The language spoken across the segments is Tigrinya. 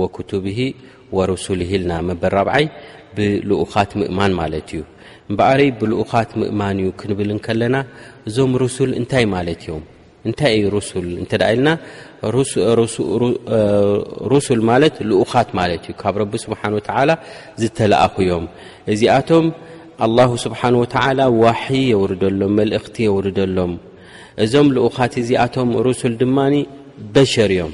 ወኩቱብሂ ወሩሱልሂ ኢልና መበል ራብዓይ ብልኡኻት ምእማን ማለት እዩ እምበኣረይ ብልኡኻት ምእማን እዩ ክንብል እንከለና እዞም ሩሱል እንታይ ማለት እዮም እንታይ እዩ ሩሱል እንተ ኢልና ሩሱል ማለት ልኡኻት ማለት እዩ ካብ ረቢ ስብሓን ወተዓላ ዝተለኣኹ እዮም እዚኣቶም ኣላሁ ስብሓን ወተዓላ ዋሒ የውርደሎም መልእኽቲ የውርደሎም እዞም ልኡኻት እዚኣቶም ሩሱል ድማ በሸር እዮም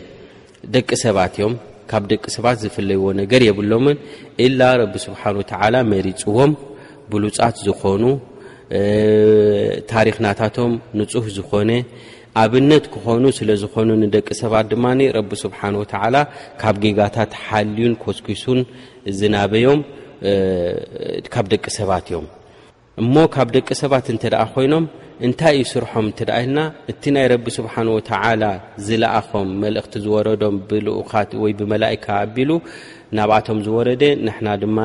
ደቂ ሰባት እዮም ካብ ደቂ ሰባት ዝፍለይዎ ነገር የብሎምን ኢላ ረቢ ስብሓን ወተዓላ መሪፅዎም ብሉፃት ዝኾኑ ታሪክ ናታቶም ንፁህ ዝኾነ ኣብነት ክኾኑ ስለ ዝኾኑ ንደቂ ሰባት ድማ ረቢ ስብሓን ወተዓላ ካብ ጌጋታት ሓልዩን ኮስኪሱን ዝናበዮም ካብ ደቂ ሰባት እዮም እሞ ካብ ደቂ ሰባት እንተ ደኣ ኮይኖም እንታይ እዩ ስርሖም እንተ ደኣ ኢልና እቲ ናይ ረቢ ስብሓን ወተዓላ ዝለኣኾም መልእኽቲ ዝወረዶም ብልኡኻት ወይ ብመላኢካ ኣቢሉ ናብኣቶም ዝወረደ ንሕና ድማ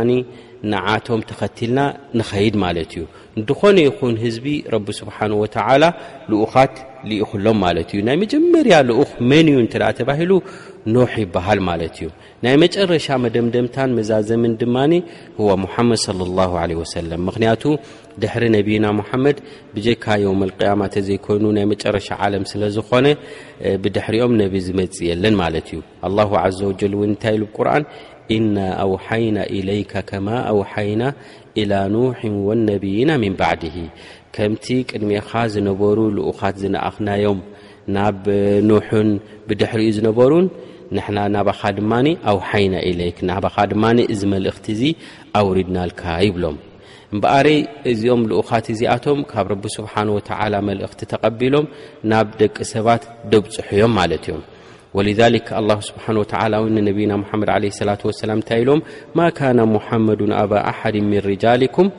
ንዓቶም ተኸቲልና ንኸይድ ማለት እዩ ንድኾነ ይኹን ህዝቢ ረቢ ስብሓን ወተዓላ ልኡኻት ልኢኹሎም ማለት እዩ ናይ መጀመርያ ልኡኽ መን እዩ እንተ ደኣ ተባሂሉ ኖሕ ይበሃል ማለት እዩ ናይ መጨረሻ መደምደምታን መዛዘምን ድማ ህዋ ሙሓመድ صለ ላሁ ለ ወሰለም ምኽንያቱ ድሕሪ ነቢና ሙሓመድ ብጀካ ዮም ኣልቅያማ እተዘይኮይኑ ናይ መጨረሻ ዓለም ስለ ዝኾነ ብድሕሪኦም ነቢ ዝመፅ የለን ማለት እዩ ኣላሁ ዘ ወጀል እውን እንታይ ኢሉ ቁርን እና ኣውሓይና ኢለይካ ከማ ኣውሓይና ኢላ ኑሕን ወነብይና ምን ባዕድሂ ከምቲ ቅድሜኻ ዝነበሩ ልኡኻት ዝነኣኽናዮም ናብ ኖሕን ብድሕሪኡ ዝነበሩን ንሕና ናባኻ ድማ ኣውሓይና ኢለይክ ናባኻ ድማ እዚ መልእኽቲ እዚ ኣውሪድናልካ ይብሎም እምበኣረይ እዚኦም ልኡኻት እዚኣቶም ካብ ረቢ ስብሓን ወተዓላ መልእኽቲ ተቐቢሎም ናብ ደቂ ሰባት ደብፅሑ እዮም ማለት እዮም ወልሊክ ኣላ ስብሓን ወተላ እውን ንነብይና ሙሓመድ ለ ሰላት ወሰላም እንታይ ኢሎም ማ ካነ ሙሓመዱን ኣባ ኣሓድ ምን ርጃሊኩም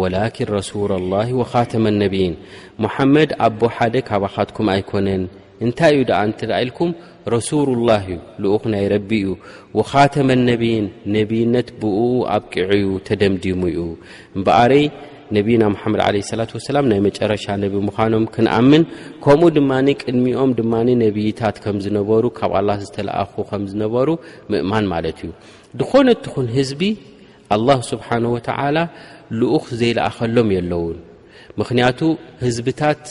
ወላኪን ረሱላ ላ ወኻተመ ነብይን ሙሓመድ ኣቦ ሓደ ካባኻትኩም ኣይኮነን እንታይ እዩ ደኣ እንትርኣ ኢልኩም ረሱሉላህ እዩ ልኡኽ ናይ ረቢ እዩ ወኻተመ ነቢይን ነቢይነት ብእኡ ኣብቂዑ እዩ ተደምዲሙ እዩ እምበኣረይ ነቢና ሙሓመድ ዓለ ሰላት ወሰላም ናይ መጨረሻ ነቢ ምዃኖም ክንኣምን ከምኡ ድማ ቅድሚኦም ድማ ነቢይታት ከም ዝነበሩ ካብ ኣላ ዝተለኣኹ ከም ዝነበሩ ምእማን ማለት እዩ ድኾነ ትኹን ህዝቢ ኣላሁ ስብሓን ወተዓላ ልኡኽ ዘይለኣኸሎም የለውን ምኽንያቱ ህዝብታት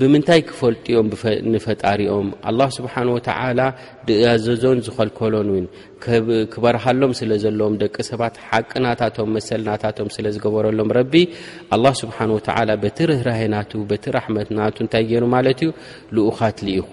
ብምንታይ ክፈልጡ እዮም ንፈጣሪኦም ኣላ ስብሓን ወተዓላ ድኣዘዞን ዝኸልከሎን እውን ክበርሃሎም ስለ ዘለዎም ደቂ ሰባት ሓቂ ናታቶም መሰል ናታቶም ስለ ዝገበረሎም ረቢ ኣላ ስብሓን ወተዓላ በቲ ርህራሄ ናቱ በቲ ራሕመት ናቱ እንታይ ገይሩ ማለት እዩ ልኡኻት ልኢኹ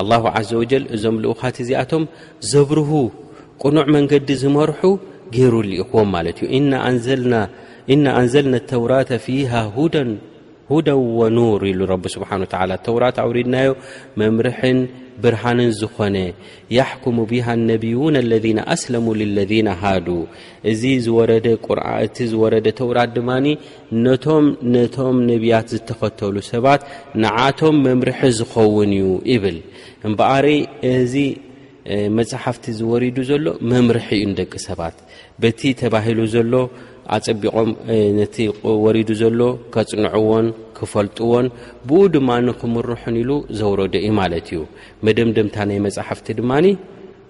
ኣላሁ ዓዘ ወጀል እዞም ልኡኻት እዚኣቶም ዘብርሁ ቅኑዕ መንገዲ ዝመርሑ ገይሩ ልኢኹዎም ማለት እዩ እና ኣንዘልና ተውራተ ፊሃ ሁደ ወኑር ኢሉ ረቢ ስብሓን ወተላ ተውራት ኣውሪድናዮ መምርሕን ብርሃንን ዝኾነ ያሕኩሙ ብሃ ነብዩን ለذነ ኣስለሙ ልለذነ ሃዱ እዚ ዝወረደ ቁርዓእቲ ዝወረደ ተውራት ድማ ነቶም ነቶም ነብያት ዝተኸተሉ ሰባት ንዓቶም መምርሒ ዝኸውን እዩ ይብል እምበኣሪ እዚ መፅሓፍቲ ዝወሪዱ ዘሎ መምርሒ እዩ ንደቂ ሰባት በቲ ተባሂሉ ዘሎ ኣፀቢቖም ነቲ ወሪዱ ዘሎ ከፅንዕዎን ክፈልጥዎን ብኡ ድማ ንክምርሑን ኢሉ ዘውረዶ እዩ ማለት እዩ መደምደምታ ናይ መፅሓፍቲ ድማ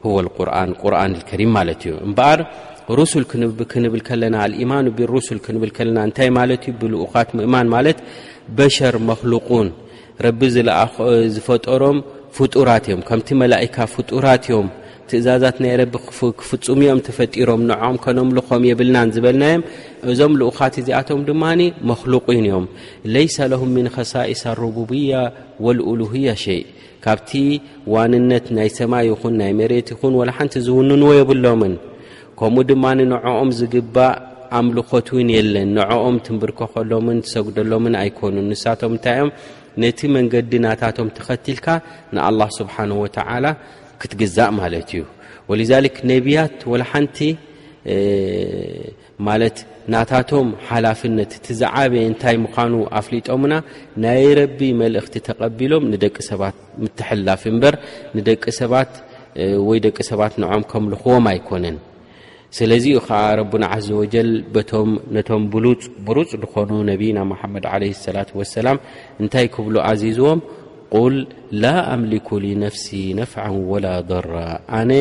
ሁወ ልቁርን ቁርን ልከሪም ማለት እዩ እምበኣር ሩሱል ክንብል ከለና ኣልኢማኑ ብሩሱል ክንብል ከለና እንታይ ማለት እዩ ብልኡኻት ምእማን ማለት በሸር መክሉቁን ረቢ ዝፈጠሮም ፍጡራት እዮም ከምቲ መላእካ ፍጡራት እዮም ትእዛዛት ናይ ረቢ ክፍፁሙ እዮም ተፈጢሮም ንዖም ከነምልኾም የብልናን ዝበልናዮም እዞም ልኡኻት እዚኣቶም ድማ መክሉቁን እዮም ለይሰ ለሁም ምን ከሳኢስ ኣሩቡብያ ወልኡሉህያ ሸይ ካብቲ ዋንነት ናይ ሰማይ ይኹን ናይ መሬት ይኹን ወላ ሓንቲ ዝውንንዎ የብሎምን ከምኡ ድማ ንዖኦም ዝግባእ ኣምልኾት እውን የለን ንዕኦም ትንብርከኸሎምን ትሰግደሎምን ኣይኮኑን ንሳቶም እንታይ እዮም ነቲ መንገዲ ናታቶም ተኸትልካ ንኣላህ ስብሓን ወተዓላ ክትግዛእ ማለት እዩ ወልዛሊክ ነቢያት ወላ ሓንቲ ማለት ናታቶም ሓላፍነት እቲ ዝዓበየ እንታይ ምዃኑ ኣፍሊጦምና ናይ ረቢ መልእኽቲ ተቐቢሎም ንደቂ ሰባት ምትሕላፍ እምበር ንደቂ ሰባት ወይ ደቂ ሰባት ንዖም ከምልኽዎም ኣይኮነን ስለዚ ዩ ከዓ ረቡና ዓዘ ወጀል በቶም ነቶም ብሉፅ ብሩፅ ዝኾኑ ነቢና ሙሓመድ ዓለ ሰላት ወሰላም እንታይ ክብሉ ኣዚዝዎም ቁል ላ ኣምሊኩ ሊነፍሲ ነፍዓ ወላ ضራ ኣነ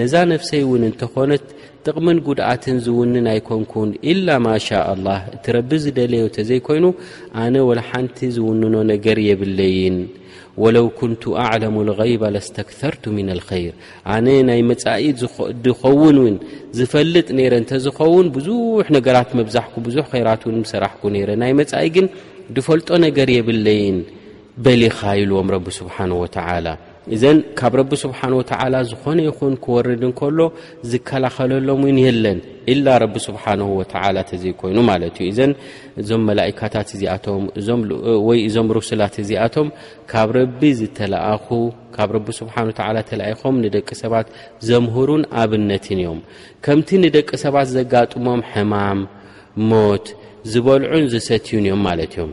ነዛ ነፍሰይ እውን እንተኾነት ጥቕምን ጉድኣትን ዝውንን ኣይኮንኩን ኢላ ማሻ ኣላህ እቲ ረቢ ዝደለዮ ተዘይኮይኑ ኣነ ወላ ሓንቲ ዝውንኖ ነገር የብለይን ወለው ኩንቱ ኣዕለሙ ልغይባ ለስተክሰርቱ ምና ልኸይር ኣነ ናይ መጻኢ ዝኸውን እውን ዝፈልጥ ነይረ እንተዝኸውን ብዙሕ ነገራት መብዛሕኩ ብዙሕ ኸይራት እውን ሰራሕኩ ነይረ ናይ መጻኢ ግን ዝፈልጦ ነገር የብለይን በሊኻ ኢልዎም ረቢ ስብሓን ወተዓላ እዘን ካብ ረቢ ስብሓን ወተላ ዝኾነ ይኹን ክወርድ እንከሎ ዝከላኸለሎም ውን የለን ኢላ ረቢ ስብሓን ወተላ ተዘይኮይኑ ማለት እዩ እዘን እዞም መላእካታት እዚኣቶም ወይ እዞም ሩስላት እዚኣቶም ካብ ረቢ ዝተለኣኹ ካብ ረቢ ስብሓን ወተላ ተላኢኾም ንደቂ ሰባት ዘምህሩን ኣብነትን እዮም ከምቲ ንደቂ ሰባት ዘጋጥሞም ሕማም ሞት ዝበልዑን ዝሰትዩን እዮም ማለት እዮም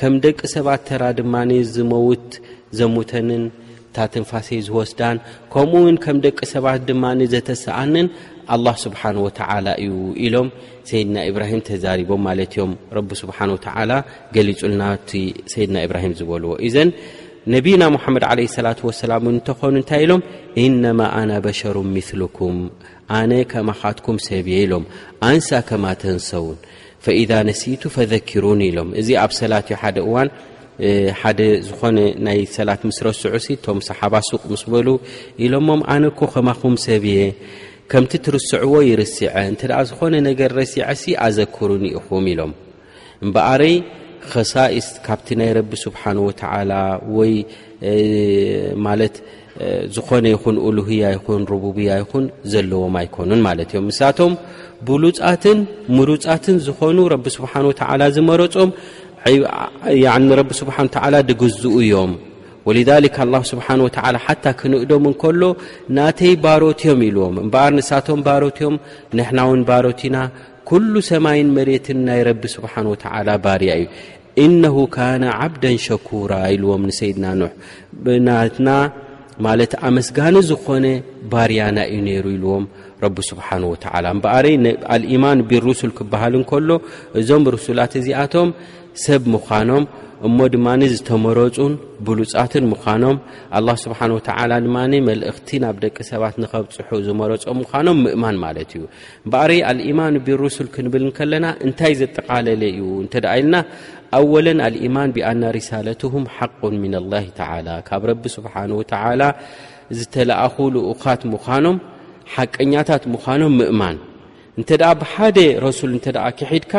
ከም ደቂ ሰባት ተራ ድማ ዝመውት ዘሙተንን እታ ትንፋሰይ ዝወስዳን ከምኡ ውን ከም ደቂ ሰባት ድማ ዘተሰኣንን ኣላ ስብሓን ወተዓላ እዩ ኢሎም ሰይድና ኢብራሂም ተዛሪቦም ማለት እዮም ረቢ ስብሓን ወተዓላ ገሊጹልና እቲ ሰይድና ኢብራሂም ዝበልዎ እዘን ነቢና ሙሓመድ ዓለ ሰላት ወሰላም እንተኾኑ እንታይ ኢሎም ኢነማ ኣና በሸሩ ምስሉኩም ኣነ ከማኻትኩም ሰብ እየ ኢሎም ኣንሳ ከማ ተንሰውን ፈኢዛ ነሲቱ ፈዘኪሩኒ ኢሎም እዚ ኣብ ሰላት እዩ ሓደ እዋን ሓደ ዝኾነ ናይ ሰላት ምስ ረስዑ ሲ እቶም ሰሓባ ሱቅ ምስ በሉ ኢሎሞም ኣነ እኮ ከማኹም ሰብ እየ ከምቲ ትርስዕዎ ይርስዐ እንተ ዝኾነ ነገር ረሲዐ ሲ ኣዘክሩኒ ኢኹም ኢሎም እምበኣረይ ኸሳኢስት ካብቲ ናይ ረቢ ስብሓን ወተዓላ ወይ ማለት ዝኾነ ይኹን ኡሉህያ ይኹን ሩቡብያ ይኹን ዘለዎም ኣይኮኑን ማለት እዮም ንሳቶም ብሉፃትን ምሩፃትን ዝኾኑ ረቢ ስብሓን ወተዓላ ዝመረፆም ረቢ ስብሓን ተዓላ ድግዝኡ እዮም ወልሊክ ኣላ ስብሓን ወተዓላ ሓታ ክንእዶም እንከሎ ናተይ ባሮት እዮም ኢልዎም እምበኣር ንሳቶም ባሮት እዮም ንሕና እውን ባሮት ኢና ኩሉ ሰማይን መሬትን ናይ ረቢ ስብሓን ወተዓላ ባርያ እዩ እነሁ ካነ ዓብደን ሸኩራ ኢልዎም ንሰይድና ኖሕ ናትና ማለት ኣመስጋኒ ዝኾነ ባርያና እዩ ነይሩ ኢልዎም ረቢ ስብሓን ወተዓላ እምበኣረ ኣልኢማን ብሩሱል ክበሃል እንከሎ እዞም ርሱላት እዚኣቶም ሰብ ምዃኖም እሞ ድማ ዝተመረፁን ብሉፃትን ምዃኖም ኣላ ስብሓን ወተዓላ ድማ መልእኽቲ ናብ ደቂ ሰባት ንኸብፅሑ ዝመረፆም ምዃኖም ምእማን ማለት እዩ እምበኣረይ ኣልኢማን ቢሩሱል ክንብል እንከለና እንታይ ዘጠቓለለ እዩ እንተ ደኣ ኢልና ኣወለን ኣልኢማን ብኣና ሪሳለትሁም ሓቁን ምን ኣላሂ ተዓላ ካብ ረቢ ስብሓን ወተዓላ ዝተለኣኹ ልኡኻት ምዃኖም ሓቀኛታት ምዃኖም ምእማን እንተ ደኣ ብሓደ ረሱል እንተ ደኣ ክሒድካ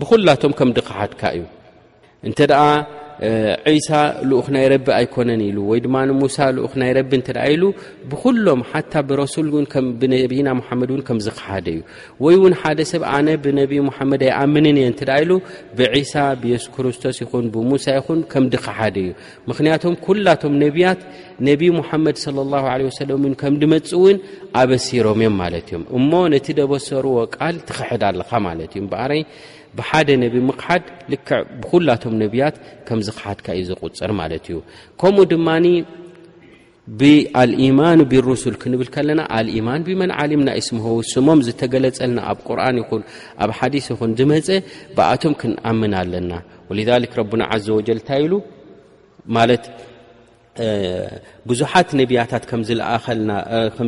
ብኹላቶም ከም ድኸሓድካ እዩ እንተ ደኣ ዒሳ ልኡኽ ናይ ረቢ ኣይኮነን ኢሉ ወይ ድማ ንሙሳ ልኡኽ ናይ ረቢ እንተ ደኣ ኢሉ ብዅሎም ሓታ ብረሱል እውን ከም ብነብይና ሙሓመድ እውን ከም ዝኸሓደ እዩ ወይ እውን ሓደ ሰብ ኣነ ብነብዪ ሙሓመድ ኣይኣምንን እየ እንተ ደኣ ኢሉ ብዒሳ ብየሱስ ክርስቶስ ይኹን ብሙሳ ይኹን ከም ድኸሓደ እዩ ምኽንያቶም ኵላቶም ነቢያት ነብዪ ሙሓመድ ስለ ላሁ ለ ወሰለም እውን ከም ድመፅ እውን ኣበሲሮም እዮም ማለት እዮም እሞ ነቲ ደበሰሩዎ ቃል ትኽሕድ ኣለኻ ማለት እዩ እምበኣረይ ብሓደ ነቢ ምኽሓድ ልክዕ ብኹላቶም ነቢያት ከም ዝኽሓድካ እዩ ዘቁፅር ማለት እዩ ከምኡ ድማ ብኣልኢማኑ ብሩሱል ክንብል ከለና ኣልኢማን ብመን ዓሊምና እስምሆ ስሞም ዝተገለጸልና ኣብ ቁርን ይኹን ኣብ ሓዲስ ይኹን ዝመፀ ብኣቶም ክንኣምን ኣለና ወልሊክ ረቡና ዘ ወጀል እንታይ ኢሉ ማለት ብዙሓት ነቢያታት ከም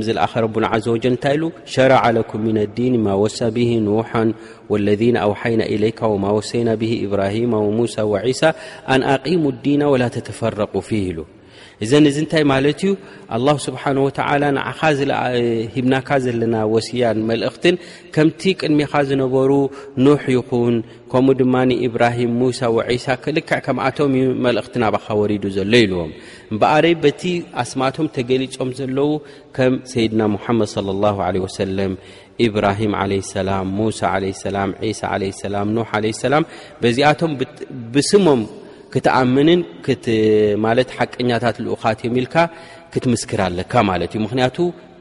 ዝለኣኸ ረቡና ዘ ወጀል እንታይ ኢሉ ሸረዓ ለኩም ምና ዲን ማ ወሳ ብ ኖሓን ወለذ ኣውሓይና ኢለይካ ወማ ወሰይና ብ ኢብራሂማ ወሙሳ ወዒሳ ኣን ኣቂሙ ዲና ወላ ተተፈረቁ ፊህ ኢሉ እዘን እዚ እንታይ ማለት እዩ ኣላሁ ስብሓን ወተዓላ ንዓኻ ሂብናካ ዘለና ወስያን መልእኽትን ከምቲ ቅድሚኻ ዝነበሩ ኖሕ ይኹን ከምኡ ድማ ንኢብራሂም ሙሳ ወዒሳ ክልክዕ ከምኣቶም እዩ መልእኽቲ ናባኻ ወሪዱ ዘሎ ኢልዎም እምበኣረ በቲ ኣስማቶም ተገሊጾም ዘለዉ ከም ሰይድና ሙሓመድ صለ ላሁ ለ ወሰለም ኢብራሂም ዓለ ሰላም ሙሳ ዓለ ሰላም ዒሳ ዓለ ሰላም ኖሕ ዓለ ሰላም በዚኣቶም ብስሞም ክትኣምንን ማለት ሓቀኛታት ልኡኻት እዮም ኢልካ ክትምስክር ኣለካ ማለት እዩ ምክንያቱ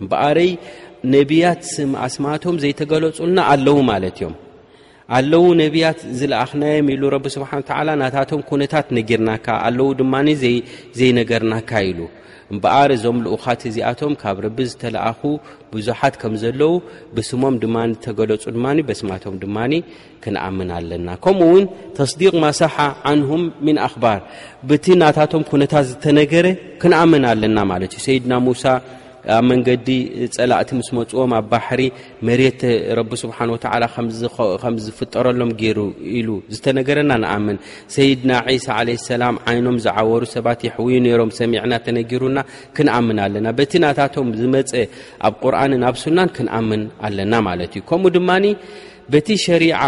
እምበኣረይ ነቢያት ስም ኣስማቶም ዘይተገለጹልና ኣለዉ ማለት እዮም ኣለዉ ነቢያት ዝለኣኽናዮም ኢሉ ረቢ ስብሓን ተዓላ ናታቶም ኩነታት ነጊርናካ ኣለዉ ድማ ዘይነገርናካ ኢሉ እምበኣር እዞም ልኡኻት እዚኣቶም ካብ ረቢ ዝተለኣኹ ብዙሓት ከም ዘለዉ ብስሞም ድማ ተገለጹ ድማ በስማቶም ድማ ክንኣምን ኣለና ከምኡ እውን ተስዲቅ ማሳሓ ዓንሁም ምን ኣክባር ብቲ ናታቶም ኩነታት ዝተነገረ ክንኣምን ኣለና ማለት እዩ ሰይድና ሙሳ ኣብ መንገዲ ፀላእቲ ምስ መፅዎም ኣብ ባሕሪ መሬት ረቢ ስብሓን ወተላ ከም ዝፍጠረሎም ገይሩ ኢሉ ዝተነገረና ንኣምን ሰይድና ዒሳ ለ ሰላም ዓይኖም ዝዓወሩ ሰባት ይሕውዩ ነይሮም ሰሚዕና ተነጊሩና ክንኣምን ኣለና በቲ ናታቶም ዝመፀ ኣብ ቁርንን ኣብ ሱናን ክንኣምን ኣለና ማለት እዩ ከምኡ ድማ በቲ ሸሪዓ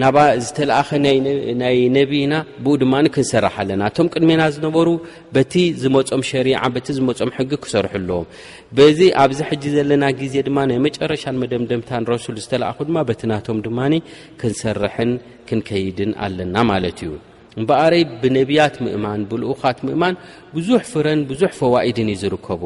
ናባ ዝተለኣኸ ናይ ነቢና ብኡ ድማ ክንሰራሕ ኣለና እቶም ቅድሜና ዝነበሩ በቲ ዝመፆም ሸሪዓ በቲ ዝመፆም ሕጊ ክሰርሑ ኣለዎም በዚ ኣብዚ ሕጂ ዘለና ግዜ ድማ ናይ መጨረሻን መደምደምታን ረሱል ዝተለኣኹ ድማ በቲ ናቶም ድማ ክንሰርሕን ክንከይድን ኣለና ማለት እዩ እምበኣረይ ብነብያት ምእማን ብልኡኻት ምእማን ብዙሕ ፍረን ብዙሕ ፈዋኢድን እዩ ዝርከቦ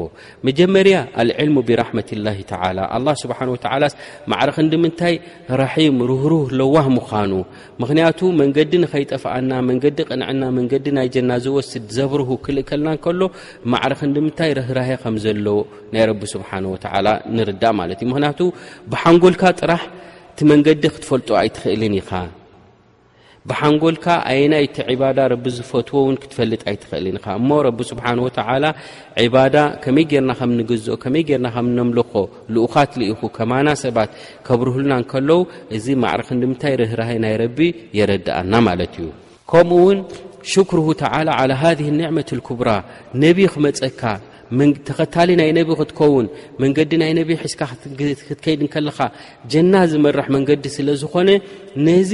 መጀመርያ ኣልዕልሙ ብራሕመት ላሂ ተላ ኣላ ስብሓን ወተላስ ማዕረ ክንዲ ምንታይ ራሒም ርህሩህ ለዋህ ምዃኑ ምኽንያቱ መንገዲ ንኸይጠፍኣና መንገዲ ቅንዕና መንገዲ ናይ ጀና ዝወስድ ዘብርሁ ክልእከልና ከሎ ማዕረ ክንዲ ምንታይ ርህራሀ ከም ዘለዎ ናይ ረቢ ስብሓን ወተላ ንርዳእ ማለት እዩ ምክንያቱ ብሓንጎልካ ጥራሕ እቲ መንገዲ ክትፈልጦ ኣይትኽእልን ኢኻ ብሓንጎልካ ኣየናይ እቲ ዒባዳ ረቢ ዝፈትዎ እውን ክትፈልጥ ኣይትኽእልን ኢኻ እሞ ረቢ ስብሓን ወተዓላ ዒባዳ ከመይ ጌርና ከም ንግዝኦ ከመይ ጌርና ከም ነምልኾ ልኡኻት ልኢኹ ከማና ሰባት ከብርህሉና እንከለዉ እዚ ማዕረ ክንዲምንታይ ርህራሀ ናይ ረቢ የረድኣና ማለት እዩ ከምኡ እውን ሽክርሁ ተዓላ ዓላ ሃህ ኒዕመት ልኩብራ ነቢ ክመፀካ ተኸታሊ ናይ ነቢ ክትከውን መንገዲ ናይ ነቢ ሒዝካ ክትከይድ ከለኻ ጀና ዝመርሕ መንገዲ ስለ ዝኾነ ነዚ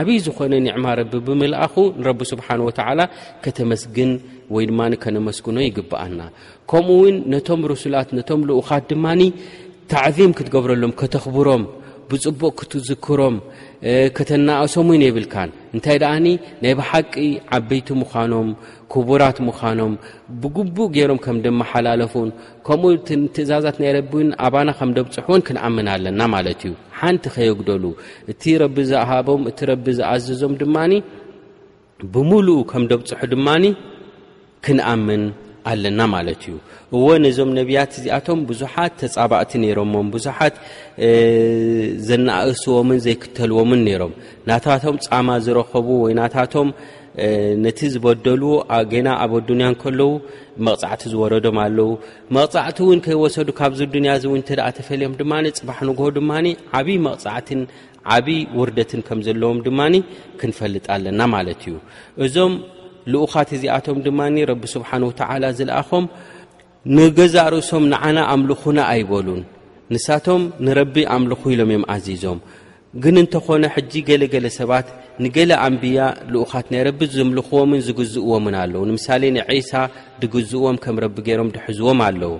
ዓብይ ዝኾነ ኒዕማ ረቢ ብምልኣኹ ንረቢ ስብሓን ወተዓላ ከተመስግን ወይ ድማ ከነመስግኖ ይግብኣና ከምኡ ውን ነቶም ርሱላት ነቶም ልኡኻት ድማ ታዕዚም ክትገብረሎም ከተኽብሮም ብፅቡቕ ክትዝክሮም ከተናእሶም ውን የብልካን እንታይ ደኣ ናይ ብሓቂ ዓበይቲ ምዃኖም ክቡራት ምዃኖም ብግቡእ ገይሮም ከም ደመሓላለፉን ከምኡ ትእዛዛት ናይ ረቢን ኣባና ከም ደብፅሑን ክንኣምን ኣለና ማለት እዩ ሓንቲ ከየጉደሉ እቲ ረቢ ዝሃቦም እቲ ረቢ ዝኣዘዞም ድማ ብምሉኡ ከም ደብፅሑ ድማ ክንኣምን ኣለና ማለት እዩ እወ ነዞም ነቢያት እዚኣቶም ብዙሓት ተፃባእቲ ነይሮሞም ብዙሓት ዘናእእስዎምን ዘይክተልዎምን ነይሮም ናታቶም ፃማ ዝረኸቡ ወይ ናታቶም ነቲ ዝበደልዎ ገና ኣብ ኣዱንያ ከለዉ መቕፃዕቲ ዝወረዶም ኣለዉ መቕፃዕቲ እውን ከይወሰዱ ካብዚ ዱንያ እዚ እውን እተ ተፈልዮም ድማ ፅባሕ ንግሆ ድማ ዓብይ መቕፃዕትን ዓብይ ውርደትን ከም ዘለዎም ድማ ክንፈልጥ ኣለና ማለት እዩ እዞም ልኡኻት እዚኣቶም ድማ ረቢ ስብሓን ወተዓላ ዝለኣኾም ንገዛእ ርእሶም ንዓና ኣምልኹና ኣይበሉን ንሳቶም ንረቢ ኣምልኹ ኢሎም እዮም ኣዚዞም ግን እንተኾነ ሕጂ ገለ ገለ ሰባት ንገለ ኣንብያ ልኡኻት ናይ ረቢ ዝምልኽዎምን ዝግዝእዎምን ኣለዉ ንምሳሌ ንዒሳ ድግዝእዎም ከም ረቢ ገይሮም ድሕዝዎም ኣለዉ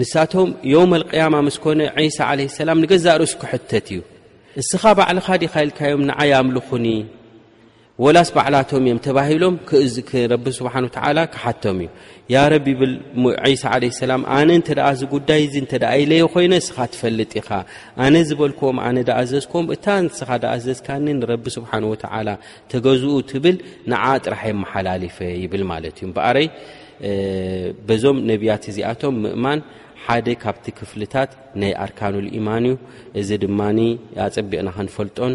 ንሳቶም ዮም ኣልቅያማ ምስ ኮነ ዒሳ ዓለ ሰላም ንገዛእ ርእሱ ክሕተት እዩ እስኻ ባዕልኻ ዲኻ ኢልካዮም ንዓይ ኣምልኹኒ ወላስ ባዕላቶም እዮም ተባሂሎም ረቢ ስብሓን ተላ ክሓቶም እዩ ያ ረቢ ይብል ዒሳ ዓለ ሰላም ኣነ እንተ ደኣ እዚ ጉዳይ እዚ እንተ ደኣ ኢለዮ ኮይነ እስኻ ትፈልጥ ኢኻ ኣነ ዝበልክዎም ኣነ ደኣ ዘዝክዎም እታ ንስኻ ደኣ ዘዝካኒ ንረቢ ስብሓን ወተዓላ ተገዝኡ ትብል ንዓ ጥራሕ የመሓላሊፈ ይብል ማለት እዩ እምበኣረይ በዞም ነቢያት እዚኣቶም ምእማን ሓደ ካብቲ ክፍልታት ናይ ኣርካኑልኢማን እዩ እዚ ድማ ኣጸቢቕና ክንፈልጦን